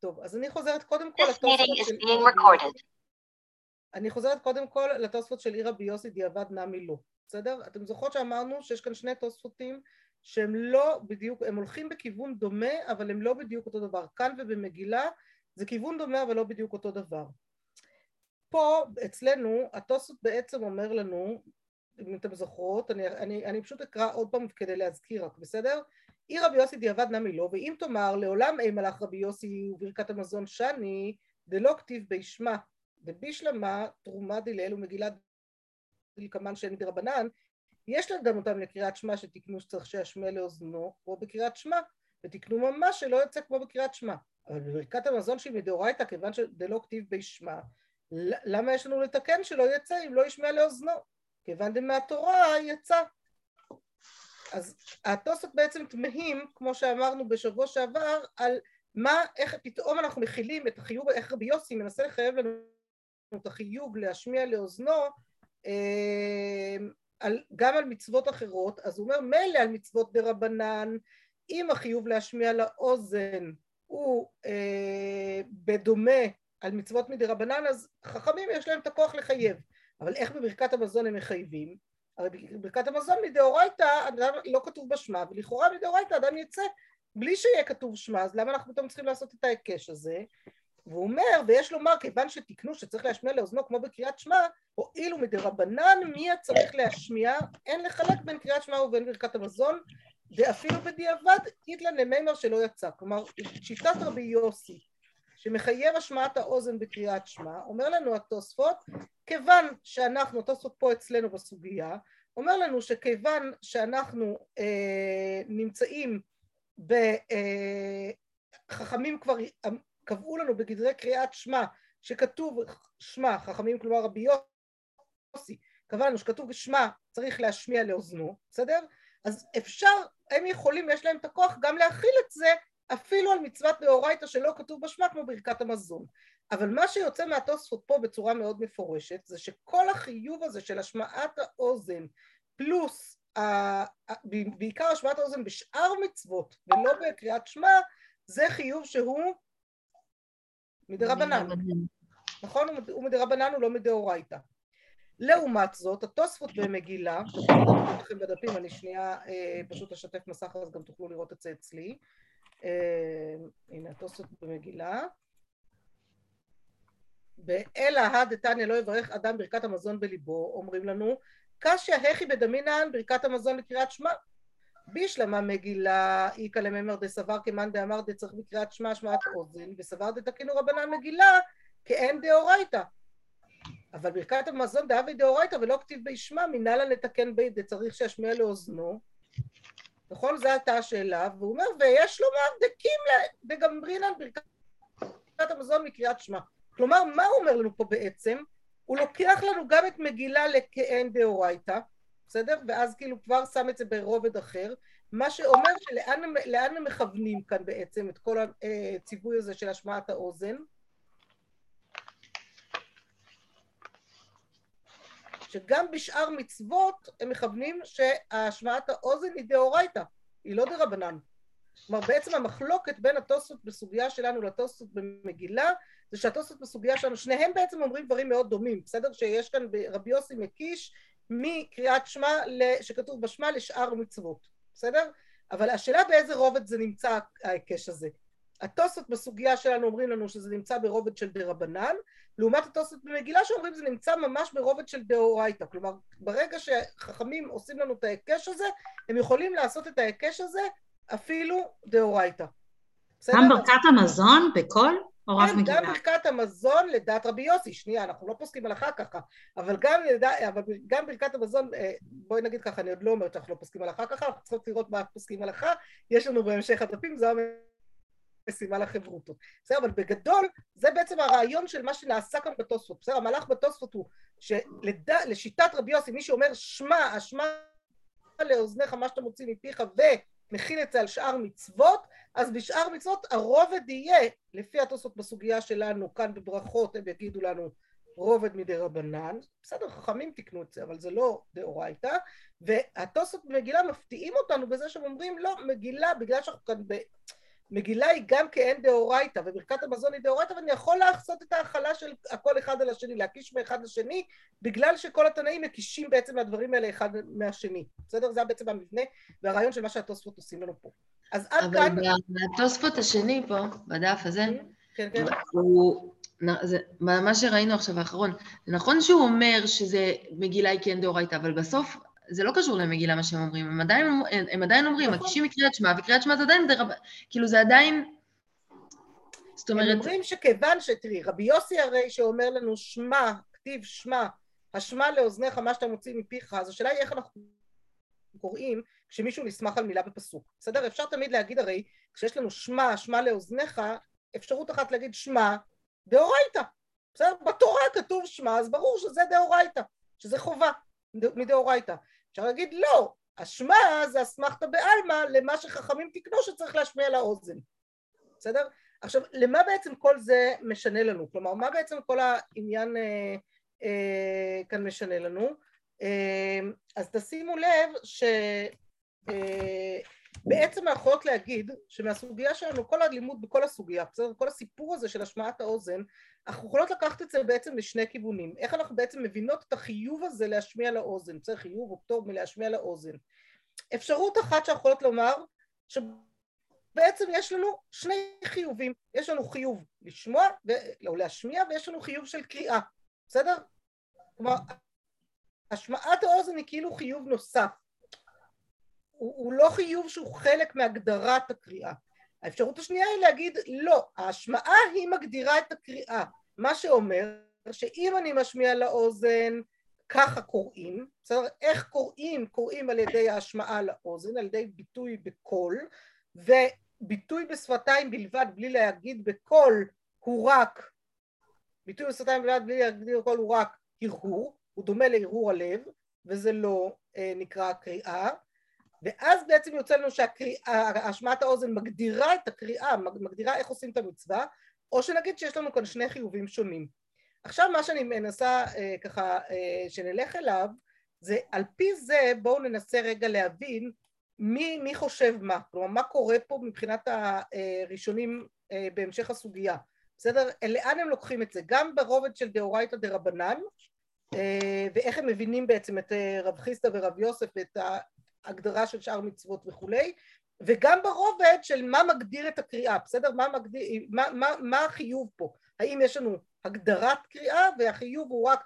טוב, אז אני חוזרת קודם כל לתוספות של. אני חוזרת קודם כל לתוספות של עיר הביוסי דיעבד נמי לא, בסדר? אתם זוכרות שאמרנו שיש כאן שני תוספותים שהם לא בדיוק, הם הולכים בכיוון דומה אבל הם לא בדיוק אותו דבר. כאן ובמגילה זה כיוון דומה אבל לא בדיוק אותו דבר. פה אצלנו התוספות בעצם אומר לנו, אם אתם זוכרות, אני, אני, אני פשוט אקרא עוד פעם כדי להזכיר רק, בסדר? עיר רבי יוסי דיעבד נמי לו, ואם תאמר לעולם אין מלאך רבי יוסי וברכת המזון שני, דלא כתיב בישמה, ובישלמה תרומה דילאל ומגילת דלקמן שאין מדרבנן, יש לדן אותם לקריאת שמע שתקנו שצריך שישמע לאוזנו, כמו בקריאת שמע, ותקנו ממש שלא יוצא כמו בקריאת שמע. אבל בברכת המזון שהיא מדאורייתא, כיוון שדלא כתיב בישמה, למה יש לנו לתקן שלא יצא אם לא ישמע לאוזנו? כיוון דמהתורה יצא. אז התוספות בעצם תמהים, כמו שאמרנו בשבוע שעבר, על מה, איך פתאום אנחנו מכילים את החיוב, איך רבי יוסי מנסה לחייב לנו את החיוב להשמיע לאוזנו אה, על, גם על מצוות אחרות, אז הוא אומר מילא על מצוות דה רבנן, אם החיוב להשמיע לאוזן הוא אה, בדומה על מצוות מדי רבנן, אז חכמים יש להם את הכוח לחייב, אבל איך בברכת המזון הם מחייבים? הרי בברכת המזון מדאורייתא אדם לא כתוב בשמה, ולכאורה מדאורייתא אדם יצא בלי שיהיה כתוב שמה, אז למה אנחנו פתאום צריכים לעשות את ההיקש הזה? והוא אומר, ויש לומר, כיוון שתיקנו שצריך להשמיע לאוזנו כמו בקריאת שמע, הואיל ומדרבנן מי הצריך להשמיע, אין לחלק בין קריאת שמע ובין ברכת המזון, ואפילו בדיעבד איתלן למימר שלא יצא. כלומר, שיטת רבי יוסי, שמחייב השמעת האוזן בקריאת שמע, אומר לנו התוספות, כיוון שאנחנו, התוספות פה אצלנו בסוגיה, אומר לנו שכיוון שאנחנו אה, נמצאים בחכמים אה, כבר קבעו לנו בגדרי קריאת שמע שכתוב שמע, חכמים כלומר רבי יוסי, קבע לנו שכתוב שמע צריך להשמיע לאוזנו, בסדר? אז אפשר, הם יכולים, יש להם את הכוח גם להכיל את זה אפילו על מצוות דאורייתא שלא כתוב בשמע כמו ברכת המזון. אבל מה שיוצא מהתוספות פה בצורה מאוד מפורשת זה שכל החיוב הזה של השמעת האוזן פלוס בעיקר השמעת האוזן בשאר מצוות ולא בקריאת שמע זה חיוב שהוא מדרבנן, נכון? הוא מדרבנן הוא לא מדאורייתא. לעומת זאת, התוספות במגילה, לכם בדפים, אני שנייה אה, פשוט אשתף מסך אז גם תוכלו לראות את זה אצלי. אה, הנה התוספות במגילה. באלא הדתניא לא יברך אדם ברכת המזון בליבו, אומרים לנו, קשיא הכי בדמינן ברכת המזון לקריאת שמע. בישלמה מגילה איכא למימר דסבר כמאן דאמר דצריך בקריאת שמע שמעת אוזן וסבר דתקינו רבנן מגילה כאין דאורייתא אבל ברכת המזון דאבי דאורייתא ולא כתיב בישמע מנהלן לתקן בי דצריך שישמיע לאוזנו נכון? זו הייתה השאלה והוא אומר ויש לומר דקים דגמרינן ברכת המזון מקריאת שמע כלומר מה הוא אומר לנו פה בעצם? הוא לוקח לנו גם את מגילה לכאין דאורייתא בסדר? ואז כאילו כבר שם את זה ברובד אחר, מה שאומר שלאן הם מכוונים כאן בעצם את כל הציווי הזה של השמעת האוזן? שגם בשאר מצוות הם מכוונים שהשמעת האוזן היא דאורייתא, היא לא דרבנן. כלומר בעצם המחלוקת בין התוספות בסוגיה שלנו לתוספות במגילה זה שהתוספות בסוגיה שלנו, שניהם בעצם אומרים דברים מאוד דומים, בסדר? שיש כאן רבי יוסי מקיש מקריאת שמע שכתוב בשמע לשאר מצוות, בסדר? אבל השאלה באיזה רובד זה נמצא ההיקש הזה. התוספות בסוגיה שלנו אומרים לנו שזה נמצא ברובד של דה רבנן, לעומת התוספות במגילה שאומרים שזה נמצא ממש ברובד של דאורייתא. כלומר, ברגע שחכמים עושים לנו את ההיקש הזה, הם יכולים לעשות את ההיקש הזה אפילו דאורייתא. גם ברכת המזון בכל? או רק מגילה? גם ברכת המזון לדעת רבי יוסי, שנייה, אנחנו לא פוסקים הלכה ככה, אבל גם, אבל גם ברכת המזון, אה, בואי נגיד ככה, אני עוד לא אומרת שאנחנו לא פוסקים הלכה ככה, אנחנו צריכות לראות מה פוסקים הלכה, יש לנו בהמשך הדפים, זו המשימה לחברותות. בסדר, אבל בגדול, זה בעצם הרעיון של מה שנעשה כאן בתוספות. בסדר, המהלך בתוספות הוא שלשיטת רבי יוסי, מי שאומר שמע, השמע לאוזניך מה שאתה מוציא מפיך ו... מכיל את זה על שאר מצוות, אז בשאר מצוות הרובד יהיה, לפי התוספות בסוגיה שלנו, כאן בברכות הם יגידו לנו רובד מדי רבנן, בסדר, חכמים תיקנו את זה, אבל זה לא דאורייתא, והתוספות במגילה מפתיעים אותנו בזה שהם אומרים לא, מגילה, בגלל שאנחנו כאן מגילה היא גם כאין דאורייתא, וברכת המזון היא דאורייתא, ואני יכול לעשות את ההכלה של הכל אחד על השני, להקיש מאחד לשני, בגלל שכל התנאים מקישים בעצם מהדברים האלה אחד מהשני. בסדר? זה בעצם המבנה והרעיון של מה שהתוספות עושים לנו פה. אז עד אבל כאן... אבל התוספות השני פה, בדף הזה, כן, כן. הוא... זה, מה שראינו עכשיו האחרון, נכון שהוא אומר שזה מגילה היא כן דאורייתא, אבל בסוף זה לא קשור למגילה מה שהם אומרים, הם עדיין, הם, עדיין אומרים, נכון. מקישים מקריאת שמע, וקריאת שמע זה עדיין, דרב... כאילו זה עדיין, זאת אומרת... הם אומרים שכיוון שתראי, רבי יוסי הרי שאומר לנו שמע, כתיב שמע, השמע לאוזניך מה שאתה מוציא מפיך, אז השאלה היא איך אנחנו קוראים כשמישהו נסמך על מילה בפסוק, בסדר? אפשר תמיד להגיד הרי, כשיש לנו שמע, שמע לאוזניך, אפשרות אחת להגיד שמע דאורייתא, בסדר? בתורה כתוב שמע, אז ברור שזה דאורייתא, שזה חובה מדאורייתא. אפשר להגיד לא, השמע זה אסמכתא בעלמא למה שחכמים תקנו שצריך להשמיע לאוזן, בסדר? עכשיו, למה בעצם כל זה משנה לנו? כלומר, מה בעצם כל העניין אה, אה, כאן משנה לנו? אה, אז תשימו לב ש... אה, בעצם אנחנו יכולות להגיד שמהסוגיה שלנו, כל הלימוד בכל הסוגיה, בסדר? כל הסיפור הזה של השמעת האוזן, אנחנו יכולות לקחת את זה בעצם לשני כיוונים. איך אנחנו בעצם מבינות את החיוב הזה להשמיע לאוזן, בסדר? חיוב או פטור מלהשמיע לאוזן. אפשרות אחת שאנחנו יכולות לומר, שבעצם יש לנו שני חיובים. יש לנו חיוב לשמוע, ו... או להשמיע, ויש לנו חיוב של קריאה, בסדר? כלומר, השמעת האוזן היא כאילו חיוב נוסף. הוא, הוא לא חיוב שהוא חלק מהגדרת הקריאה. האפשרות השנייה היא להגיד לא, ההשמעה היא מגדירה את הקריאה, מה שאומר שאם אני משמיע לאוזן ככה קוראים, בסדר? איך קוראים? קוראים על ידי ההשמעה לאוזן, על ידי ביטוי בקול, וביטוי בשפתיים בלבד בלי להגיד בקול הוא רק, ביטוי בשפתיים בלבד בלי להגיד בקול הוא רק הרהור, הוא דומה להרהור הלב, וזה לא אה, נקרא קריאה, ואז בעצם יוצא לנו שהשמעת האוזן מגדירה את הקריאה, מגדירה איך עושים את המצווה, או שנגיד שיש לנו כאן שני חיובים שונים. עכשיו מה שאני מנסה אה, ככה אה, שנלך אליו, זה על פי זה בואו ננסה רגע להבין מי, מי חושב מה, כלומר מה קורה פה מבחינת הראשונים אה, בהמשך הסוגיה, בסדר? לאן הם לוקחים את זה? גם ברובד של דאורייתא דרבנן, אה, ואיך הם מבינים בעצם את אה, רב חיסדא ורב יוסף ואת הגדרה של שאר מצוות וכולי, וגם ברובד של מה מגדיר את הקריאה, בסדר? מה, מגדיר, מה, מה, מה החיוב פה? האם יש לנו הגדרת קריאה והחיוב הוא רק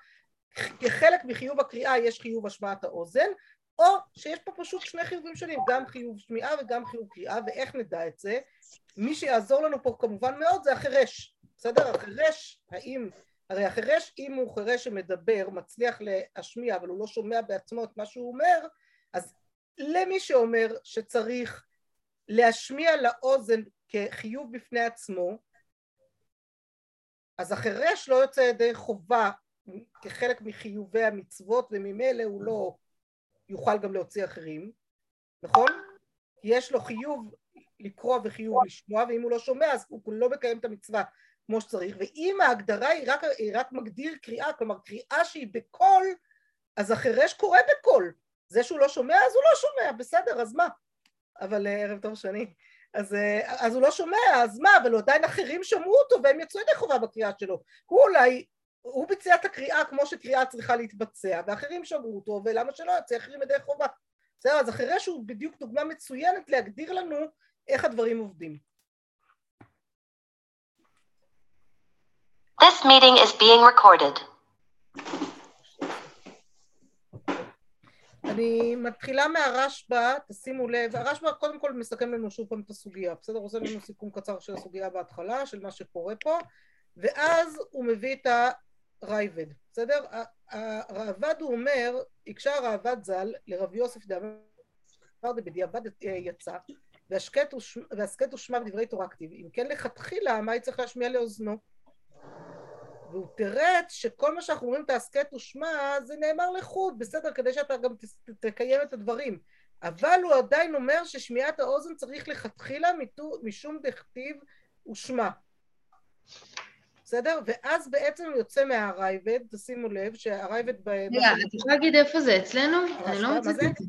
כחלק מחיוב הקריאה יש חיוב השמעת האוזן, או שיש פה פשוט שני חיובים שונים, גם חיוב שמיעה וגם חיוב קריאה, ואיך נדע את זה? מי שיעזור לנו פה כמובן מאוד זה החירש, בסדר? החירש, האם, הרי החירש אם הוא חירש שמדבר, מצליח להשמיע אבל הוא לא שומע בעצמו את מה שהוא אומר, אז למי שאומר שצריך להשמיע לאוזן כחיוב בפני עצמו, אז החירש לא יוצא ידי חובה כחלק מחיובי המצוות וממילא הוא לא יוכל גם להוציא אחרים, נכון? יש לו חיוב לקרוא וחיוב לשמוע ואם הוא לא שומע אז הוא לא מקיים את המצווה כמו שצריך ואם ההגדרה היא רק, היא רק מגדיר קריאה, כלומר קריאה שהיא בקול אז החירש קורא בקול זה שהוא לא שומע, אז הוא לא שומע, בסדר, אז מה? אבל אה, ערב טוב שני. אז, אה, אז הוא לא שומע, אז מה? אבל עדיין אחרים שמעו אותו והם יצאו ידי חובה בקריאה שלו. הוא אולי, הוא ביצע את הקריאה כמו שקריאה צריכה להתבצע, ואחרים שמעו אותו, ולמה שלא יצא אחרים ידי חובה? בסדר, אז אחרי שהוא בדיוק דוגמה מצוינת להגדיר לנו איך הדברים עובדים. This meeting is being recorded. אני מתחילה מהרשב"א, תשימו לב, הרשב"א קודם כל מסכם לנו שוב פעם את הסוגיה, בסדר? עושה לנו סיכום קצר של הסוגיה בהתחלה, של מה שקורה פה, ואז הוא מביא את הרייבד, בסדר? הראב"ד הוא אומר, הקשה הראב"ד ז"ל לרב יוסף דאמר בדיעבד יצא, והסכת ושמע בדברי תורה כתיב, אם כן לכתחילה מה יצטרך להשמיע לאוזנו? והוא תירץ שכל מה שאנחנו אומרים תעסקת ושמע זה נאמר לחוד, בסדר, כדי שאתה גם תקיים את הדברים. אבל הוא עדיין אומר ששמיעת האוזן צריך לכתחילה משום דכתיב ושמע. בסדר? ואז בעצם יוצא מהרייבד, תשימו לב שהרייבד... רגע, את יכולה להגיד איפה זה? אצלנו? אני לא מוצאת את זה.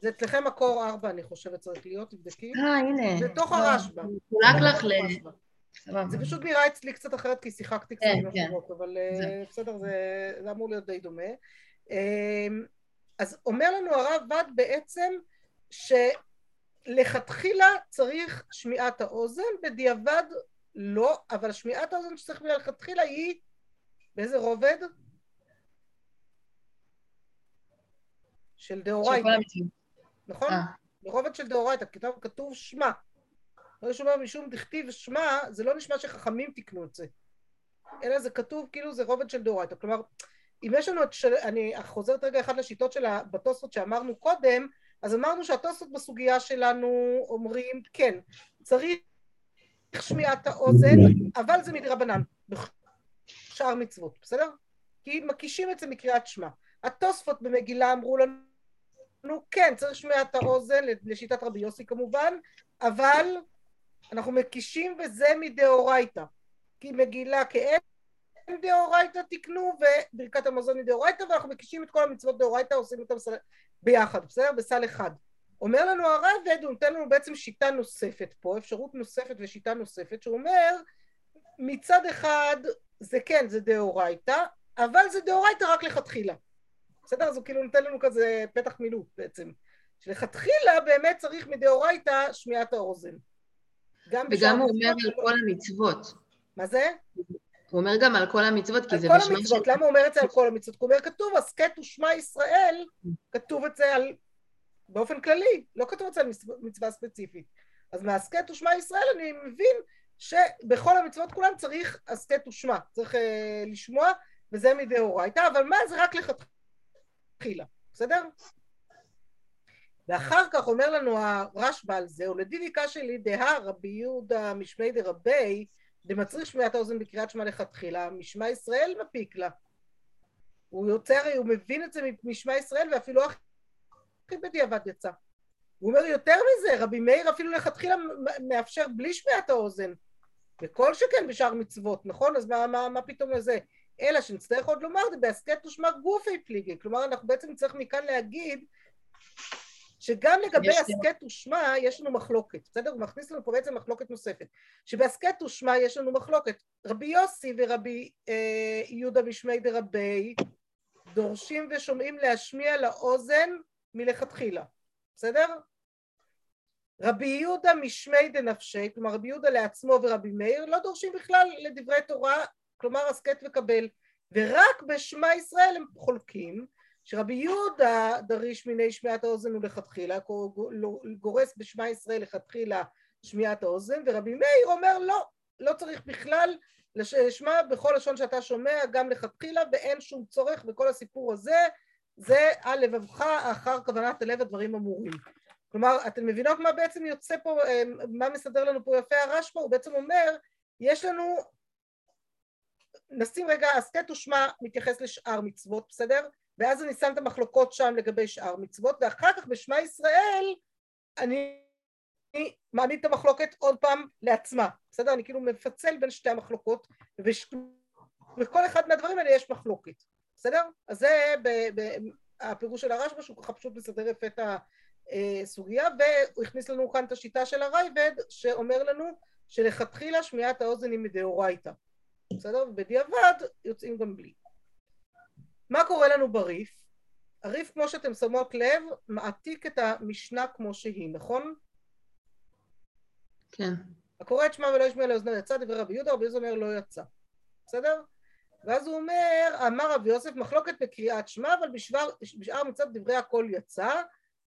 זה אצלכם מקור ארבע, אני חושבת, צריך להיות, תבדקי. אה, הנה. בתוך הרשב"א. חולק לך ל... זה פשוט נראה אצלי קצת אחרת, כי שיחקתי קצת כן, עם כן. המקורות, אבל אה, בסדר, זה אמור להיות די דומה. אמ, אז אומר לנו הרב וד בעצם שלכתחילה צריך שמיעת האוזן, בדיעבד לא, אבל שמיעת האוזן שצריך מלכתחילה היא באיזה רובד? של דאורייתא. נכון? אה. ברובד של דאורייתא, כתוב, כתוב שמע. לא שומע משום דכתיב שמע, זה לא נשמע שחכמים תיקנו את זה. אלא זה כתוב כאילו זה רובד של דאורייתא. כלומר, אם יש לנו את של... אני חוזרת רגע אחד לשיטות של הבתוספות שאמרנו קודם, אז אמרנו שהתוספות בסוגיה שלנו אומרים, כן, צריך שמיעת האוזן, אבל זה מדרבנן, בשאר מצוות, בסדר? כי מקישים את זה מקריאת שמע. התוספות במגילה אמרו לנו, כן, צריך שמיעת האוזן, לשיטת רבי יוסי כמובן, אבל אנחנו מקישים וזה מדאורייתא. כי מגילה כאין דאורייתא תקנו וברכת המזון היא דאורייתא ואנחנו מקישים את כל המצוות דאורייתא עושים אותם בסל... ביחד, בסדר? בסל אחד. אומר לנו הרב הוא נותן לנו בעצם שיטה נוספת פה, אפשרות נוספת ושיטה נוספת, שהוא אומר מצד אחד זה כן זה דאורייתא, אבל זה דאורייתא רק לכתחילה. בסדר? אז הוא כאילו נותן לנו כזה פתח מילוט בעצם. שלכתחילה באמת צריך מדאורייתא שמיעת האוזן. גם וגם הוא אומר על כל המצוות. מה זה? הוא אומר גם על כל המצוות, כי זה נשמע... על כל המצוות. למה הוא אומר את זה על כל המצוות? הוא אומר, כתוב, הסכת ושמע ישראל, כתוב את זה על... באופן כללי, לא כתוב את זה על מצווה ספציפית. אז מהסכת ושמע ישראל אני מבין שבכל המצוות כולן צריך הסכת ושמע, צריך uh, לשמוע, וזה מדאורייתא, אבל מה זה רק לכתחילה, בסדר? ואחר כך אומר לנו הרשב"א על זה, ולדידיקה שלי דהה רבי יהודה משמי דרבי דמצריך שמיעת האוזן בקריאת שמע לכתחילה, משמע ישראל מפיק לה. הוא יוצא, הרי הוא מבין את זה משמע ישראל ואפילו הכי בדיעבד יצא. הוא אומר יותר מזה, רבי מאיר אפילו לכתחילה מאפשר בלי שמיעת האוזן. וכל שכן בשאר מצוות, נכון? אז מה, מה, מה פתאום לזה? אלא שנצטרך עוד לומר, בהסכת ושמע גופי פליגי. כלומר, אנחנו בעצם נצטרך מכאן להגיד שגם לגבי הסכת ושמע יש לנו מחלוקת, בסדר? הוא מכניס לנו פה בעצם מחלוקת נוספת. שבהסכת ושמע יש לנו מחלוקת. רבי יוסי ורבי אה, יהודה משמי דרבי דורשים ושומעים להשמיע לאוזן מלכתחילה, בסדר? רבי יהודה משמי דנפשי, כלומר רבי יהודה לעצמו ורבי מאיר לא דורשים בכלל לדברי תורה, כלומר הסכת וקבל, ורק בשמע ישראל הם חולקים שרבי יהודה דריש מיני שמיעת האוזן ולכתחילה, גורס בשמע ישראל לכתחילה שמיעת האוזן, ורבי מאיר אומר לא, לא צריך בכלל לשמע בכל לשון שאתה שומע גם לכתחילה ואין שום צורך בכל הסיפור הזה, זה על לבבך אחר כוונת הלב הדברים אמורים. כלומר, אתן מבינות מה בעצם יוצא פה, מה מסדר לנו פה יפה הרשב"א? הוא בעצם אומר, יש לנו, נשים רגע, הסכת ושמע מתייחס לשאר מצוות, בסדר? ואז אני שם את המחלוקות שם לגבי שאר מצוות, ואחר כך בשמע ישראל אני מעמיד את המחלוקת עוד פעם לעצמה, בסדר? אני כאילו מפצל בין שתי המחלוקות, ובכל אחד מהדברים האלה יש מחלוקת, בסדר? אז זה ב- ב- הפירוש של הרשב"א שהוא ככה פשוט מסדר יפה את הסוגיה, והוא הכניס לנו כאן את השיטה של הרייבד, שאומר לנו שלכתחילה שמיעת האוזן היא מדאורייתא, בסדר? ובדיעבד יוצאים גם בלי. מה קורה לנו בריף? הריף, כמו שאתם שמות לב, מעתיק את המשנה כמו שהיא, נכון? כן. הקורא את שמע ולא ישמע לאוזנו יצא, דברי רבי יהודה, רבי יהודה אומר לא יצא. בסדר? ואז הוא אומר, אמר רבי יוסף, מחלוקת בקריאת שמע, אבל בשאר, בשאר מצוות דברי הכל יצא.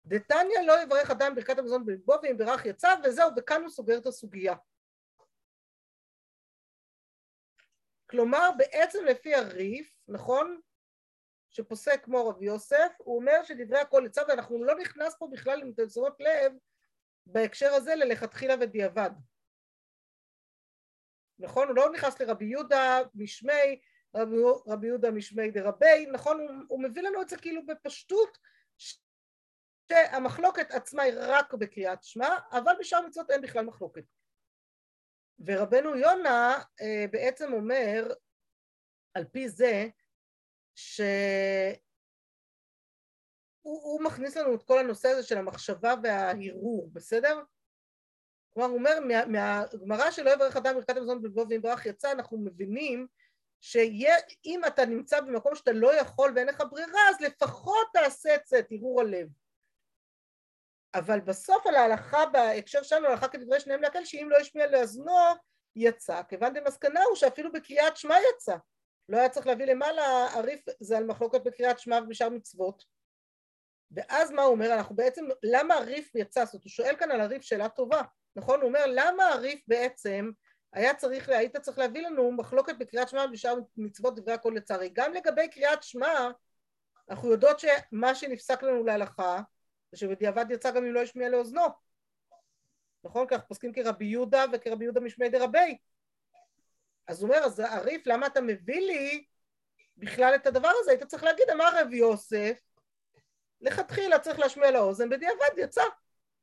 דתניא לא יברך אדם ברכת המזון בלבו, ואם ברך יצא, וזהו, וכאן הוא סוגר את הסוגיה. כלומר, בעצם לפי הריף, נכון? שפוסק כמו רבי יוסף, הוא אומר שדברי הכל יצא, ואנחנו לא נכנס פה בכלל, אתם שמות לב, בהקשר הזה ללכתחילה ודיעבד. נכון? הוא לא נכנס לרבי יהודה משמי, רבי, רבי יהודה משמי דרבי, נכון? הוא, הוא מביא לנו את זה כאילו בפשטות, שהמחלוקת עצמה היא רק בקריאת שמע, אבל בשאר מצוות אין בכלל מחלוקת. ורבנו יונה אה, בעצם אומר, על פי זה, שהוא הוא, הוא מכניס לנו את כל הנושא הזה של המחשבה וההרהור, בסדר? כלומר הוא אומר מהגמרא שלא יברך אדם ברכת המזון בלבו ואם ברך יצא אנחנו מבינים שאם אתה נמצא במקום שאתה לא יכול ואין לך ברירה אז לפחות תעשה את זה, תראו הלב. אבל בסוף על ההלכה בהקשר שלנו הלכה כדברי שניהם להקל שאם לא השמיע לאזנו יצא. כיוון דמסקנה הוא שאפילו בקריאת שמע יצא לא היה צריך להביא למעלה הריף זה על מחלוקת בקריאת שמע ובשאר מצוות ואז מה הוא אומר אנחנו בעצם למה הריף יצא זאת אומרת הוא שואל כאן על הריף שאלה טובה נכון הוא אומר למה הריף בעצם היה צריך, היית צריך להביא לנו מחלוקת בקריאת שמע בשאר מצוות דברי הכל לצערי. גם לגבי קריאת שמע, אנחנו יודעות שמה שנפסק לנו להלכה, זה שבדיעבד יצא גם אם לא השמיע לאוזנו. נכון? כך פוסקים כרבי יהודה וכרבי יהודה משמי דרבי. אז הוא אומר, אז הריף, למה אתה מביא לי בכלל את הדבר הזה? היית צריך להגיד, אמר רב יוסף, לכתחילה צריך להשמיע לאוזן, בדיעבד יצא.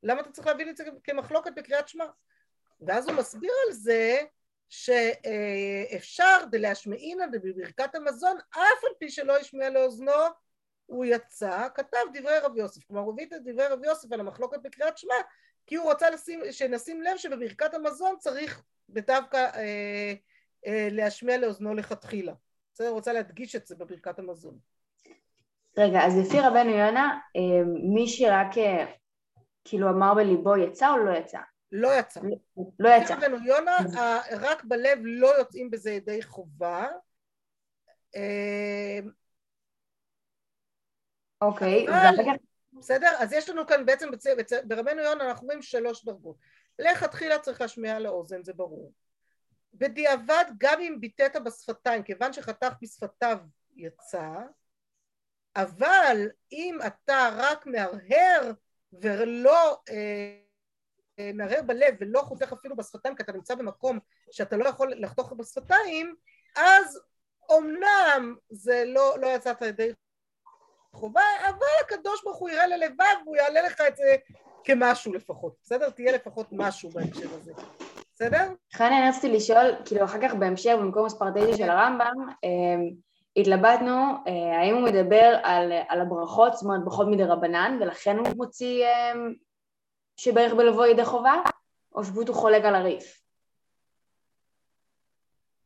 למה אתה צריך להביא לי את זה כמחלוקת בקריאת שמע? ואז הוא מסביר על זה שאפשר דלהשמעינא בברכת המזון אף על פי שלא השמיע לאוזנו הוא יצא, כתב דברי רב יוסף, כלומר הוא הביא את דברי רב יוסף על המחלוקת בקריאת שמע כי הוא רוצה לשים, שנשים לב שבברכת המזון צריך דווקא אה, אה, להשמיע לאוזנו לכתחילה, בסדר? רוצה להדגיש את זה בברכת המזון. רגע, אז לפי רבנו יונה, אה, מי שרק אה, כאילו אמר בליבו יצא או לא יצא? לא יצא. לא יצא. רבנו יונה, רק בלב לא יוצאים בזה ידי חובה. אה, אוקיי, בסדר? אז יש לנו כאן בעצם, ברבנו יונה אנחנו רואים שלוש דרגות. לכתחילה צריך להשמיע לאוזן, זה ברור. בדיעבד, גם אם ביטאת בשפתיים, כיוון שחתך בשפתיו יצא, אבל אם אתה רק מהרהר ולא אה, מערער בלב ולא חותך אפילו בשפתיים כי אתה נמצא במקום שאתה לא יכול לחתוך בשפתיים אז אומנם זה לא, לא יצאת ידי חובה אבל הקדוש ברוך הוא יראה ללבב והוא יעלה לך את זה כמשהו לפחות בסדר? תהיה לפחות משהו בהקשר הזה בסדר? חני אני רציתי לשאול כאילו אחר כך בהמשך במקום מספר תשע של הרמב"ם אמ, התלבטנו אה, האם הוא מדבר על, על הברכות, זאת אומרת ברכות מדי רבנן ולכן הוא מוציא אמ, שבערך בלבוא ידי חובה, או שפשוט הוא חולק על הריף?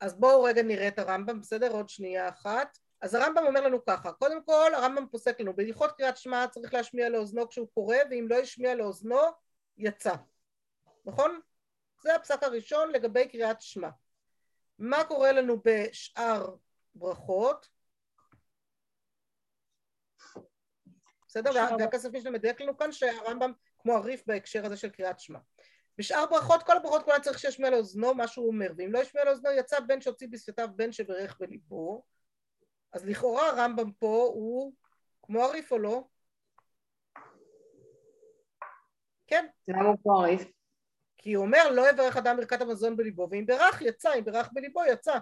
אז בואו רגע נראה את הרמב"ם, בסדר? עוד שנייה אחת. אז הרמב"ם אומר לנו ככה, קודם כל הרמב"ם פוסק לנו, בהלכות קריאת שמע צריך להשמיע לאוזנו כשהוא קורא, ואם לא השמיע לאוזנו, יצא. נכון? זה הפסק הראשון לגבי קריאת שמע. מה קורה לנו בשאר ברכות? בסדר? והכסף משנה מדייק לנו כאן שהרמב"ם כמו הריף בהקשר הזה של קריאת שמע. בשאר ברכות, כל הברכות כולן צריך שישמיע לאוזנו מה שהוא אומר, ואם לא ישמיע לאוזנו יצא בן שהוציא בשפתיו בן שברך בליבו, אז לכאורה הרמב"ם פה הוא כמו הריף או לא? כן. למה הוא כמו הריף? כי הוא אומר לא יברך אדם ברכת המזון בליבו, ואם ברך יצא, אם ברך בליבו יצא.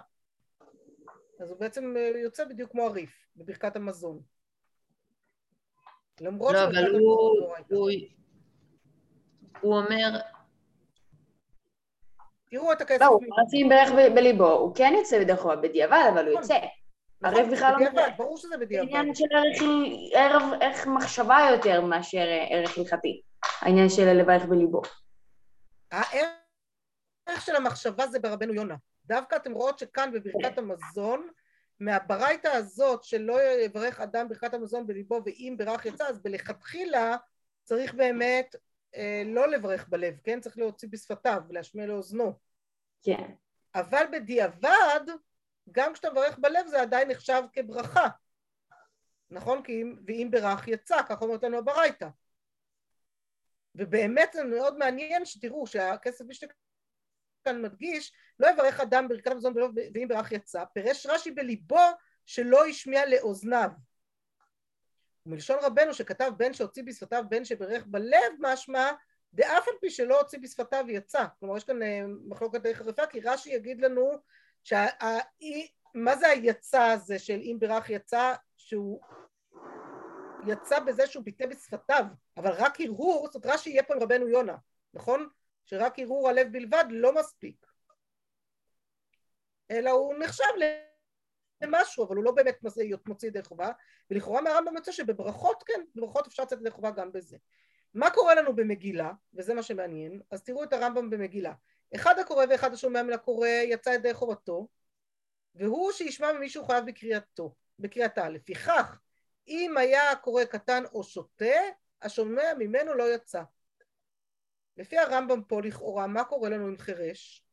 אז הוא בעצם אה, יוצא בדיוק כמו הריף בברכת המזון. למרות לא, אבל הוא, הוא, הוא אומר... תראו את הכסף. לא, הוא רצים בערך בליבו, הוא כן יוצא בדרך כלל בדיעבד, אבל הוא נכון. יוצא. נכון, הרב בכלל לא... בדיעבד, ברור שזה בדיעבד. עניין של ערך מחשבה יותר מאשר ערך הלכתי. העניין של לברך בליבו. הערך של המחשבה זה ברבנו יונה. דווקא אתם רואות שכאן בברכת המזון, מהברייתא הזאת שלא יברך אדם ברכת המזון בליבו ואם ברך יצא, אז בלכתחילה צריך באמת אה, לא לברך בלב, כן? צריך להוציא בשפתיו ולהשמיע לאוזנו. כן. אבל בדיעבד, גם כשאתה מברך בלב זה עדיין נחשב כברכה. נכון? כי אם, ואם ברך יצא, ככה אומרת לנו הברייתא. ובאמת זה מאוד מעניין שתראו שהכסף משנה כאן מדגיש לא יברך אדם ברכת המזון ואם ברך יצא, פירש רש"י בליבו שלא השמיע לאוזניו. ומלשון רבנו שכתב בן שהוציא בשפתיו בן שברך בלב משמע דאף על פי שלא הוציא בשפתיו יצא כלומר יש כאן אה, מחלוקת די חריפה כי רש"י יגיד לנו שה... מה זה היצא הזה של אם ברך יצא שהוא יצא בזה שהוא ביטא בשפתיו אבל רק הרהור זאת רש"י יהיה פה עם רבנו יונה נכון? שרק הרהור הלב בלבד לא מספיק אלא הוא נחשב משהו, אבל הוא לא באמת מוציא ידי חובה, ולכאורה מהרמב"ם יוצא שבברכות כן, בברכות אפשר לצאת ידי חובה גם בזה. מה קורה לנו במגילה, וזה מה שמעניין, אז תראו את הרמב"ם במגילה. אחד הקורא ואחד השומע מן הקורא יצא ידי חובתו, והוא שישמע ממישהו חייב בקריאתו, בקריאתה. לפיכך, אם היה הקורא קטן או שוטה, השומע ממנו לא יצא. לפי הרמב"ם פה לכאורה, מה קורה לנו עם חירש?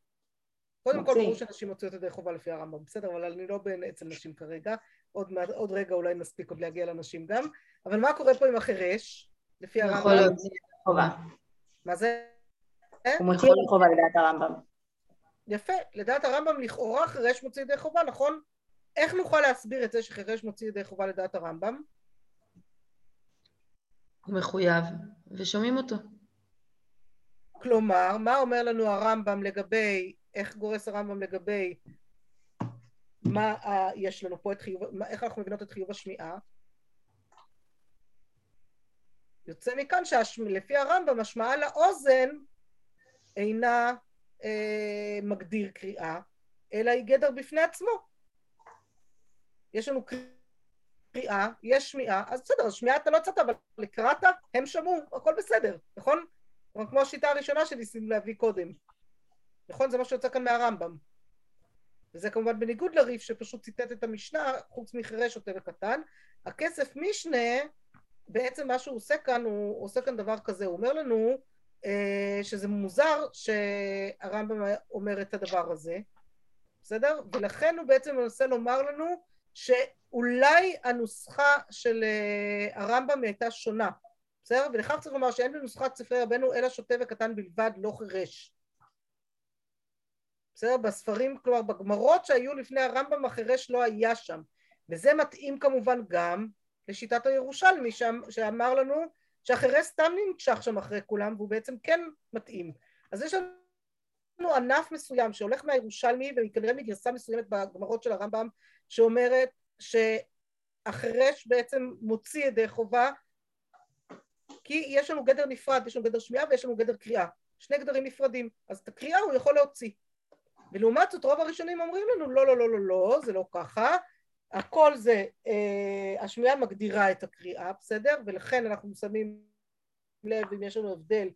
קודם כל ברור שנשים מוציאות ידי חובה לפי הרמב"ם, בסדר, אבל אני לא בין אצל נשים כרגע, עוד, עוד רגע אולי נספיק עוד להגיע לנשים גם, אבל מה קורה פה עם החירש, לפי הרמב"ם? יכול להוציא חובה. מה זה? הוא מוציא ידי חובה לדעת הרמב"ם. יפה, לדעת הרמב"ם לכאורה חירש מוציא ידי חובה, נכון? איך נוכל להסביר את זה שחירש מוציא ידי חובה לדעת הרמב"ם? הוא מחויב, ושומעים אותו. כלומר, מה אומר לנו הרמב"ם לגבי, איך גורס הרמב"ם לגבי מה uh, יש לנו פה את חיוב, מה, איך אנחנו מבינות את חיוב השמיעה? יוצא מכאן שלפי הרמב"ם השמעה לאוזן אינה אה, מגדיר קריאה, אלא היא גדר בפני עצמו. יש לנו קריאה, יש שמיעה, אז בסדר, שמיעה אתה לא יצאת, אבל לקראת הם שמעו, הכל בסדר, נכון? כמו השיטה הראשונה שניסינו להביא קודם. נכון? זה מה שיוצא כאן מהרמב"ם. וזה כמובן בניגוד לריף שפשוט ציטט את המשנה, חוץ מחירש שוטה וקטן. הכסף משנה, בעצם מה שהוא עושה כאן, הוא עושה כאן דבר כזה, הוא אומר לנו אה, שזה מוזר שהרמב"ם אומר את הדבר הזה, בסדר? ולכן הוא בעצם מנסה לומר לנו שאולי הנוסחה של אה, הרמב"ם הייתה שונה, בסדר? ולכך צריך לומר שאין בנוסחת ספרי רבנו אלא שוטה וקטן בלבד, לא חירש. בסדר? בספרים, כלומר בגמרות שהיו לפני הרמב"ם החירש לא היה שם. וזה מתאים כמובן גם לשיטת הירושלמי שאמר לנו שהחירש סתם נמשך שם אחרי כולם והוא בעצם כן מתאים. אז יש לנו ענף מסוים שהולך מהירושלמי וכנראה מגרסה מסוימת בגמרות של הרמב"ם שאומרת שהחירש בעצם מוציא ידי חובה כי יש לנו גדר נפרד, יש לנו גדר שמיעה ויש לנו גדר קריאה, שני גדרים נפרדים, אז את הקריאה הוא יכול להוציא. ולעומת זאת רוב הראשונים אומרים לנו לא לא לא לא לא זה לא ככה הכל זה, אה, השמיעה מגדירה את הקריאה, בסדר? ולכן אנחנו שמים לב אם יש לנו הבדל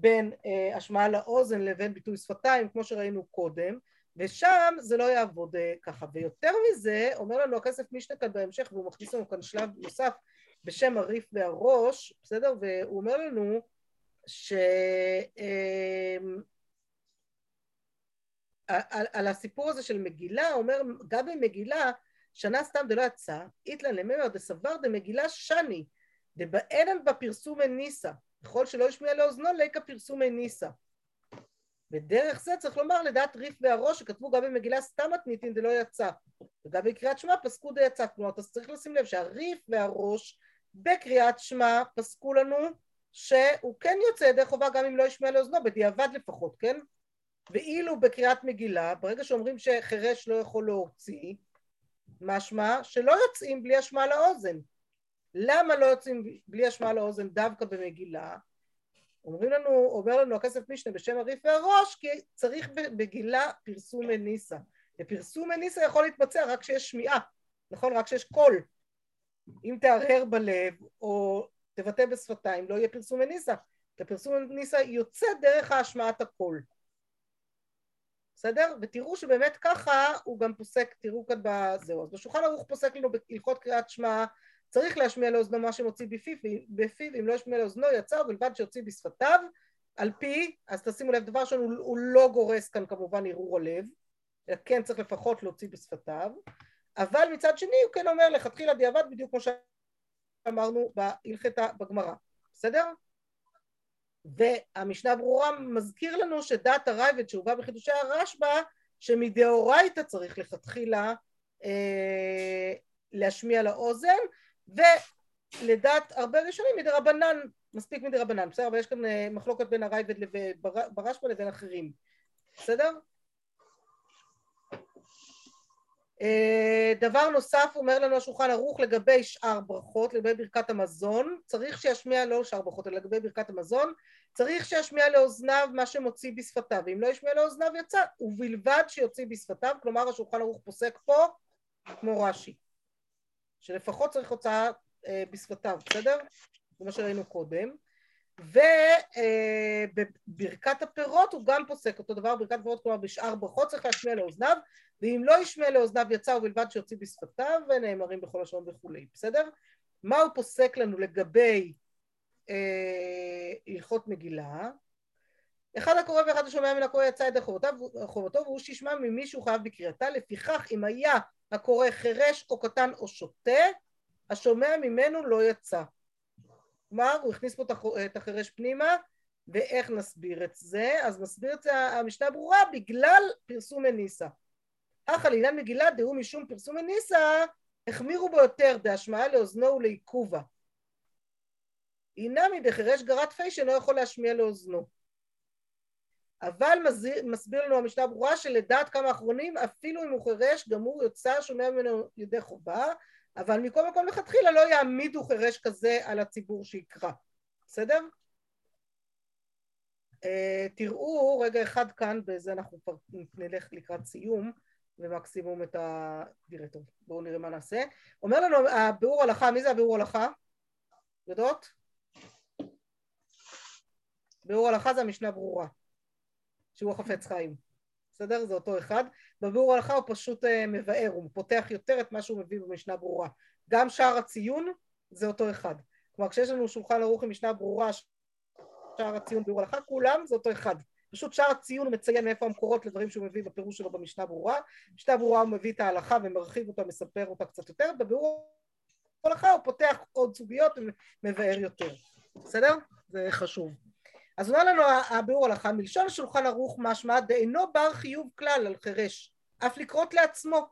בין אה, השמעה לאוזן לבין ביטוי שפתיים, כמו שראינו קודם, ושם זה לא יעבוד אה, ככה. ויותר מזה, אומר לנו הכסף משנה כאן בהמשך, והוא מכניס לנו כאן שלב נוסף בשם הריף והראש, בסדר? והוא אומר לנו ש... אה, על, על הסיפור הזה של מגילה, אומר, גם במגילה שנה סתם דלא יצא, איתלן לממר דסבר דמגילה שני, דבאנן בפרסומי ניסה, ככל שלא ישמיע לאוזנו ליקה פרסומי ניסה. בדרך זה צריך לומר לדעת ריף והראש שכתבו גם במגילה סתם מתניתין דלא יצא, וגם בקריאת שמע פסקו דיצא, כלומר אתה צריך לשים לב שהריף והראש בקריאת שמע פסקו לנו שהוא כן יוצא ידי חובה גם אם לא ישמיע לאוזנו, בדיעבד לפחות, כן? ואילו בקריאת מגילה, ברגע שאומרים שחירש לא יכול להוציא, משמע שלא יוצאים בלי השמעה לאוזן. למה לא יוצאים בלי השמעה לאוזן דווקא במגילה? אומרים לנו, אומר לנו הכסף משנה בשם הריף והראש, כי צריך בגילה פרסום מניסה. ופרסום מניסה יכול להתבצע רק כשיש שמיעה, נכון? רק כשיש קול. אם תהרהר בלב או תבטא בשפתיים, לא יהיה פרסום מניסה. כי פרסום מניסה יוצא דרך ההשמעת הקול. בסדר? ותראו שבאמת ככה הוא גם פוסק, תראו כאן בזהו. אז בשולחן ערוך פוסק לנו בהלכות קריאת שמע, צריך להשמיע לאוזנו מה שמוציא בפיו, בפיו אם לא ישמיע לאוזנו יצא ובלבד שיוציא בשפתיו, על פי, אז תשימו לב, דבר ראשון הוא לא גורס כאן כמובן ערעור הלב, אלא כן צריך לפחות להוציא בשפתיו, אבל מצד שני הוא כן אומר לכתחילה דיעבד בדיוק כמו שאמרנו בהלכתה בגמרא, בסדר? והמשנה ברורה מזכיר לנו שדעת הרייבד שהובא בחידושי הרשב"א שמדאורייתא צריך לכתחילה אה, להשמיע לאוזן ולדעת הרבה ראשונים מדרבנן מספיק מדרבנן בסדר? אבל יש כאן אה, מחלוקת בין הרייבד ברשב"א לבין אחרים. בסדר? אה, דבר נוסף אומר לנו השולחן ערוך לגבי שאר ברכות, לגבי ברכת המזון, צריך שישמיע לא שאר ברכות אלא לגבי ברכת המזון, צריך שישמיע לאוזניו מה שמוציא בשפתיו, ואם לא ישמיע לאוזניו יצא, ובלבד שיוציא בשפתיו, כלומר השולחן ערוך פוסק פה כמו רש"י, שלפחות צריך הוצאה אה, בשפתיו, בסדר? זה מה שראינו קודם. ובברכת אה, הפירות הוא גם פוסק אותו דבר, ברכת הפירות כלומר בשאר ברכות צריך להשמיע לאוזניו, ואם לא ישמיע לאוזניו יצא ובלבד שיוציא בשפתיו ונאמרים בכל לשון וכולי, בסדר? מה הוא פוסק לנו לגבי אה, מגילה? אחד הקורא ואחד השומע מן הקורא יצא ידי חובתו והוא שישמע ממי שהוא חייב בקריאתה לפיכך אם היה הקורא חירש או קטן או שוטה השומע ממנו לא יצא. כלומר הוא הכניס פה את החירש פנימה ואיך נסביר את זה? אז נסביר את זה המשנה ברורה בגלל פרסום מניסה אך על עניין מגילה דהוא משום פרסום מניסה החמירו בו יותר בהשמעה לאוזנו ולעיכובה. הנה מדי חירש גרת פי שאינו יכול להשמיע לאוזנו אבל מסביר לנו המשנה ברורה שלדעת כמה אחרונים אפילו אם הוא חירש גם הוא יוצא שומע ממנו ידי חובה אבל מכל מקום לכתחילה לא יעמידו חירש כזה על הציבור שיקרא בסדר? Uh, תראו רגע אחד כאן בזה אנחנו כבר נלך לקראת סיום ומקסימום את הדירקטור בואו נראה מה נעשה אומר לנו הביאור הלכה מי זה הביאור הלכה? יודעות? ביאור הלכה זה המשנה ברורה שהוא החפץ חיים. בסדר? זה אותו אחד. בביאור ההלכה הוא פשוט uh, מבאר, הוא פותח יותר את מה שהוא מביא במשנה ברורה. גם שער הציון זה אותו אחד. כלומר כשיש לנו שולחן ערוך עם משנה ברורה, שער הציון ביאור ההלכה, כולם זה אותו אחד. פשוט שער הציון הוא מציין מאיפה המקורות לדברים שהוא מביא בפירוש שלו במשנה ברורה. משנה ברורה הוא מביא את ההלכה ומרחיב אותה, מספר אותה קצת יותר, בביאור ההלכה הוא פותח עוד סוגיות ומבאר יותר. בסדר? זה חשוב. אז אומר לנו הביאור הלכה, מלשון שולחן ערוך משמע דאינו בר חיוב כלל על חירש, אף לקרות לעצמו.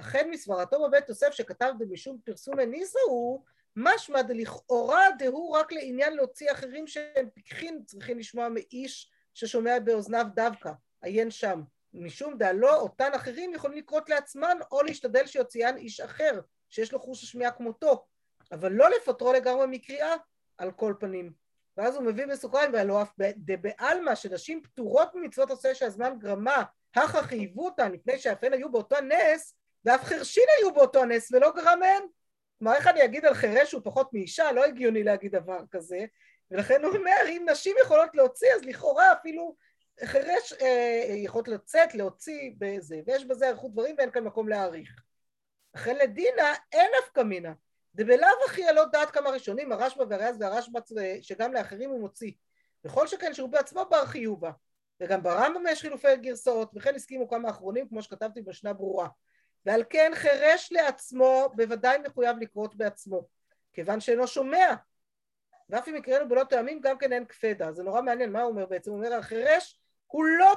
אכן מסברתו בבית יוסף שכתב במשום פרסום הניסה הוא משמע דלכאורה דהוא רק לעניין להוציא אחרים שהם פיקחים צריכים לשמוע מאיש ששומע באוזניו דווקא, עיין שם. משום דהלא אותן אחרים יכולים לקרות לעצמן או להשתדל שיוציאן איש אחר שיש לו חוש השמיעה כמותו, אבל לא לפטרו לגמרי מקריאה על כל פנים. ואז הוא מביא בסוכריים והלא אף דבעלמא שנשים פטורות ממצוות עושה שהזמן גרמה הכא חייבו אותן מפני שאף הן היו באותו נס ואף חרשין היו באותו נס ולא גרם מהן. כלומר איך אני אגיד על חירש שהוא פחות מאישה? לא הגיוני להגיד דבר כזה. ולכן הוא אומר אם נשים יכולות להוציא אז לכאורה אפילו חירש אה, יכולות לצאת להוציא בזה ויש בזה אריכות דברים ואין כאן מקום להעריך. לכן לדינה אין נפקא מינה דבלאו הכי הלא דעת כמה ראשונים, הרשב"א והריאס והרשב"א שגם לאחרים הוא מוציא. וכל שכן שהוא בעצמו בר חיובה. וגם ברמב"ם יש חילופי גרסאות, וכן הסכימו כמה אחרונים, כמו שכתבתי בשנה ברורה. ועל כן חירש לעצמו בוודאי מחויב לקרות בעצמו, כיוון שאינו שומע. ואף אם יקראנו בלא טעמים, גם כן אין קפדה. זה נורא מעניין, מה הוא אומר בעצם? הוא אומר, החירש הוא לא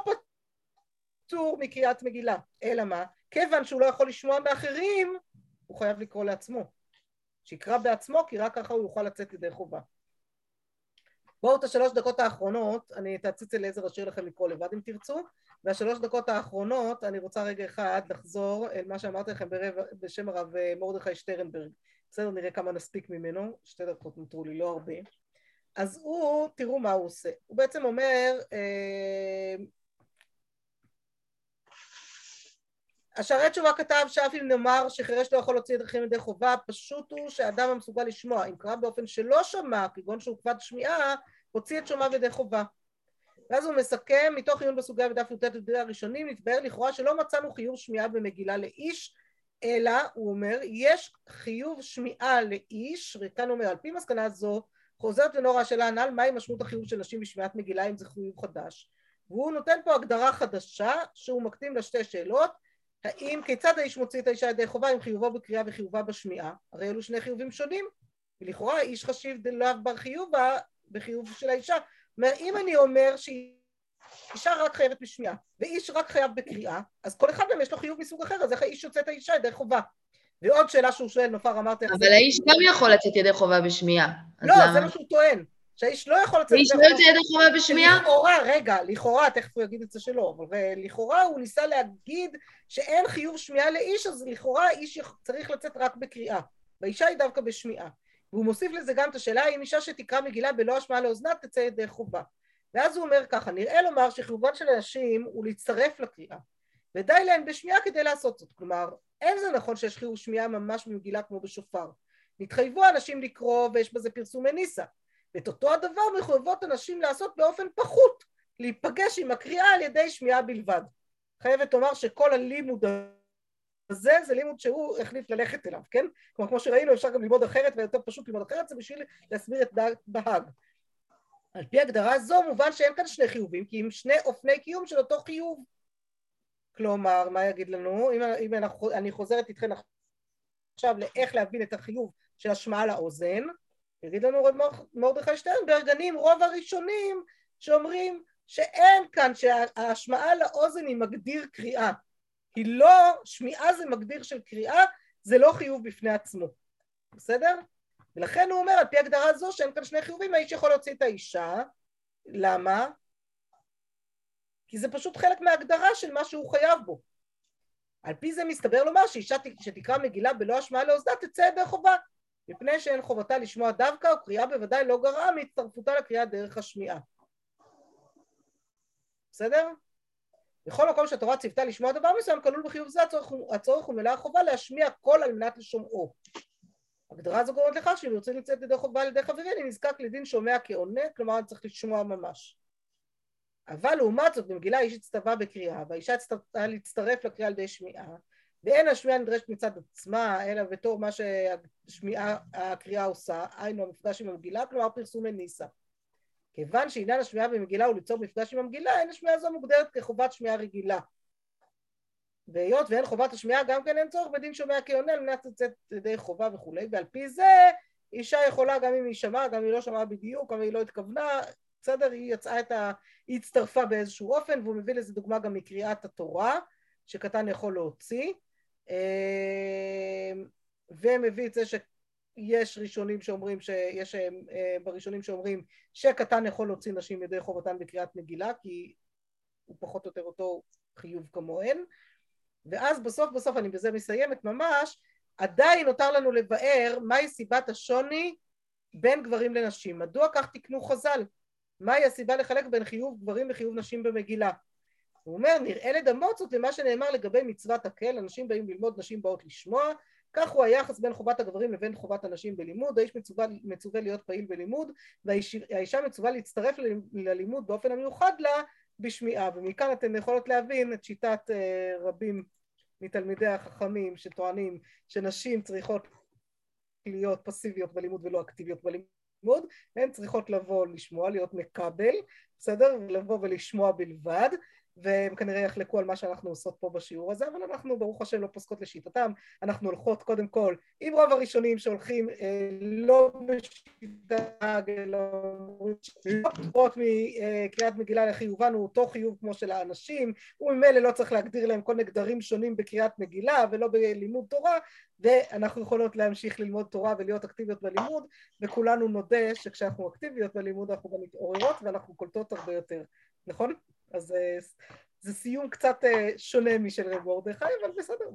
פטור מקריאת מגילה, אלא מה? כיוון שהוא לא יכול לשמוע מאחרים, הוא חייב לקרוא לעצמו. שיקרא בעצמו, כי רק ככה הוא יוכל לצאת ידי חובה. בואו את השלוש דקות האחרונות, אני תעציץ אליעזר אשאיר לכם לקרוא לבד אם תרצו, והשלוש דקות האחרונות אני רוצה רגע אחד לחזור אל מה שאמרתי לכם ברב, בשם הרב אה, מרדכי שטרנברג. בסדר, נראה כמה נספיק ממנו, שתי דקות נותרו לי, לא הרבה. אז הוא, תראו מה הוא עושה. הוא בעצם אומר, אה, השערי תשובה כתב שאף אם נאמר שחירש לא יכול להוציא את דרכים ידי חובה, פשוט הוא שאדם המסוגל לשמוע, אם קרא באופן שלא שמע, כגון שהוא כבד שמיעה, הוציא את שומעיו ידי חובה. ואז הוא מסכם, מתוך עיון בסוגיה בדף י"ט הראשונים, נתבהר לכאורה שלא מצאנו חיוב שמיעה במגילה לאיש, אלא, הוא אומר, יש חיוב שמיעה לאיש, הוא אומר, על פי מסקנה זו, חוזרת ונורא השאלה הנ"ל, מהי משמעות החיוב של נשים בשמיעת מגילה, אם זה חיוב חדש. והוא נותן פה הגדרה חדשה, שהוא מקטין לה שתי שאלות, האם, כיצד האיש מוציא את האישה ידי חובה עם חיובו בקריאה וחיובה בשמיעה? הרי אלו שני חיובים שונים. ולכאורה האיש חשיב דלאו בר חיובה בחיוב של האישה. אומרת, אם אני אומר שאישה רק חייבת בשמיעה ואיש רק חייב בקריאה, אז כל אחד מהם יש לו חיוב מסוג אחר, אז איך האיש יוצא את האישה ידי חובה? ועוד שאלה שהוא שואל, נופר אמרתי... אבל האיש גם יכול לצאת ידי חובה בשמיעה. לא, זה מה שהוא טוען. שהאיש לא יכול לצאת... האיש לא יוצא ידי חובה בשמיעה? לכאורה, רגע, לכאורה, תכף הוא יגיד את זה שלא, אבל לכאורה הוא ניסה להגיד שאין חיוב שמיעה לאיש, אז לכאורה האיש צריך לצאת רק בקריאה, והאישה היא דווקא בשמיעה. והוא מוסיף לזה גם את השאלה האם אישה שתקרא מגילה בלא השמעה לאוזנה תצא ידי חובה. ואז הוא אומר ככה, נראה לומר שחיובן של אנשים הוא להצטרף לקריאה, ודי להן בשמיעה כדי לעשות זאת. כלומר, אין זה נכון שיש חיוב שמיעה ממש במגילה כמו בשופר. נתחייבו אנשים לקרוא ויש בזה פרסומי ניסה. ואת אותו הדבר מחויבות אנשים לעשות באופן פחות, להיפגש עם הקריאה על ידי שמיעה בלבד. חייבת לומר שכל הלימוד הזה זה לימוד שהוא החליט ללכת אליו, כן? כלומר כמו שראינו אפשר גם ללמוד אחרת ויותר פשוט ללמוד אחרת זה בשביל להסביר את דעת בהאג. על פי הגדרה זו מובן שאין כאן שני חיובים כי אם שני אופני קיום של אותו חיוב. כלומר, מה יגיד לנו? אם, אם אנחנו, אני חוזרת איתכם עכשיו לאיך להבין את החיוב של השמעה לאוזן, יגיד לנו רב מרדכי שטרנברג, אני עם רוב הראשונים שאומרים שאין כאן, שההשמעה לאוזן היא מגדיר קריאה. היא לא, שמיעה זה מגדיר של קריאה, זה לא חיוב בפני עצמו. בסדר? ולכן הוא אומר, על פי הגדרה זו שאין כאן שני חיובים, האיש יכול להוציא את האישה. למה? כי זה פשוט חלק מההגדרה של מה שהוא חייב בו. על פי זה מסתבר לומר שאישה שתקרא מגילה בלא השמעה לאוזנה תצא ידי חובה, מפני שאין חובתה לשמוע דווקא, וקריאה בוודאי לא גרעה מהצטרפותה לקריאה דרך השמיעה. בסדר? בכל מקום שהתורה ציוותה לשמוע דבר מסוים כלול בחיוב זה הצורך, הצורך ומלאה החובה להשמיע קול על מנת לשומעו. הגדרה זו גורמת לכך שאם יוצא לצאת ידי חובה על ידי חברי אני נזקק לדין שומע כעונה, כלומר אני צריך לשמוע ממש. אבל לעומת זאת במגילה איש הצטווה בקריאה והאישה צריכה להצטרף לקריאה על ידי שמיעה ואין השמיעה נדרשת מצד עצמה אלא בתור מה שהשמיעה הקריאה עושה היינו המפגש עם המגילה כלומר פרסומי ניסה כיוון שעניין השמיעה במגילה הוא ליצור מפגש עם המגילה אין השמיעה הזו מוגדרת כחובת שמיעה רגילה והיות ואין חובת השמיעה גם כן אין צורך בדין שומע כעונה על מנת לצאת ידי חובה וכולי ועל פי זה אישה יכולה גם אם היא שמעה גם אם היא לא שמעה בדיוק גם אם היא לא התכוונה בסדר? היא יצאה את ה... היא הצטרפה באיזשהו אופן והוא מביא לזה דוגמה גם מקריאת התורה שקטן יכול להוציא ומביא את זה שיש ראשונים שאומרים שיש אה, בראשונים שאומרים שקטן יכול להוציא נשים ידי חובתן בקריאת מגילה כי הוא פחות או יותר אותו חיוב כמוהן. ואז בסוף בסוף אני בזה מסיימת ממש עדיין נותר לנו לבאר מהי סיבת השוני בין גברים לנשים. מדוע כך תקנו חז"ל? מהי הסיבה לחלק בין חיוב גברים לחיוב נשים במגילה הוא אומר נראה לדמות זאת למה שנאמר לגבי מצוות הקל אנשים באים ללמוד נשים באות לשמוע. כך הוא היחס בין חובת הגברים לבין חובת הנשים בלימוד. האיש מצווה, מצווה להיות פעיל בלימוד והאישה מצווה להצטרף ללימוד באופן המיוחד לה בשמיעה. ומכאן אתן יכולות להבין את שיטת uh, רבים מתלמידי החכמים שטוענים שנשים צריכות להיות פסיביות בלימוד ולא אקטיביות בלימוד. הן צריכות לבוא לשמוע, להיות מקבל, בסדר? לבוא ולשמוע בלבד והם כנראה יחלקו על מה שאנחנו עושות פה בשיעור הזה, אבל אנחנו ברוך השם לא פוסקות לשיטתם, אנחנו הולכות קודם כל עם רוב הראשונים שהולכים אה, לא בשיטה, אלא לא פחות מקריאת מגילה לחיובן הוא אותו חיוב כמו של האנשים, וממילא לא צריך להגדיר להם כל נגדרים שונים בקריאת מגילה ולא בלימוד תורה, ואנחנו יכולות להמשיך ללמוד תורה ולהיות אקטיביות בלימוד, וכולנו נודה שכשאנחנו אקטיביות בלימוד אנחנו גם מתעוררות ואנחנו קולטות הרבה יותר, נכון? אז אה, זה סיום קצת אה, שונה משל רב מרדכי, אבל בסדר,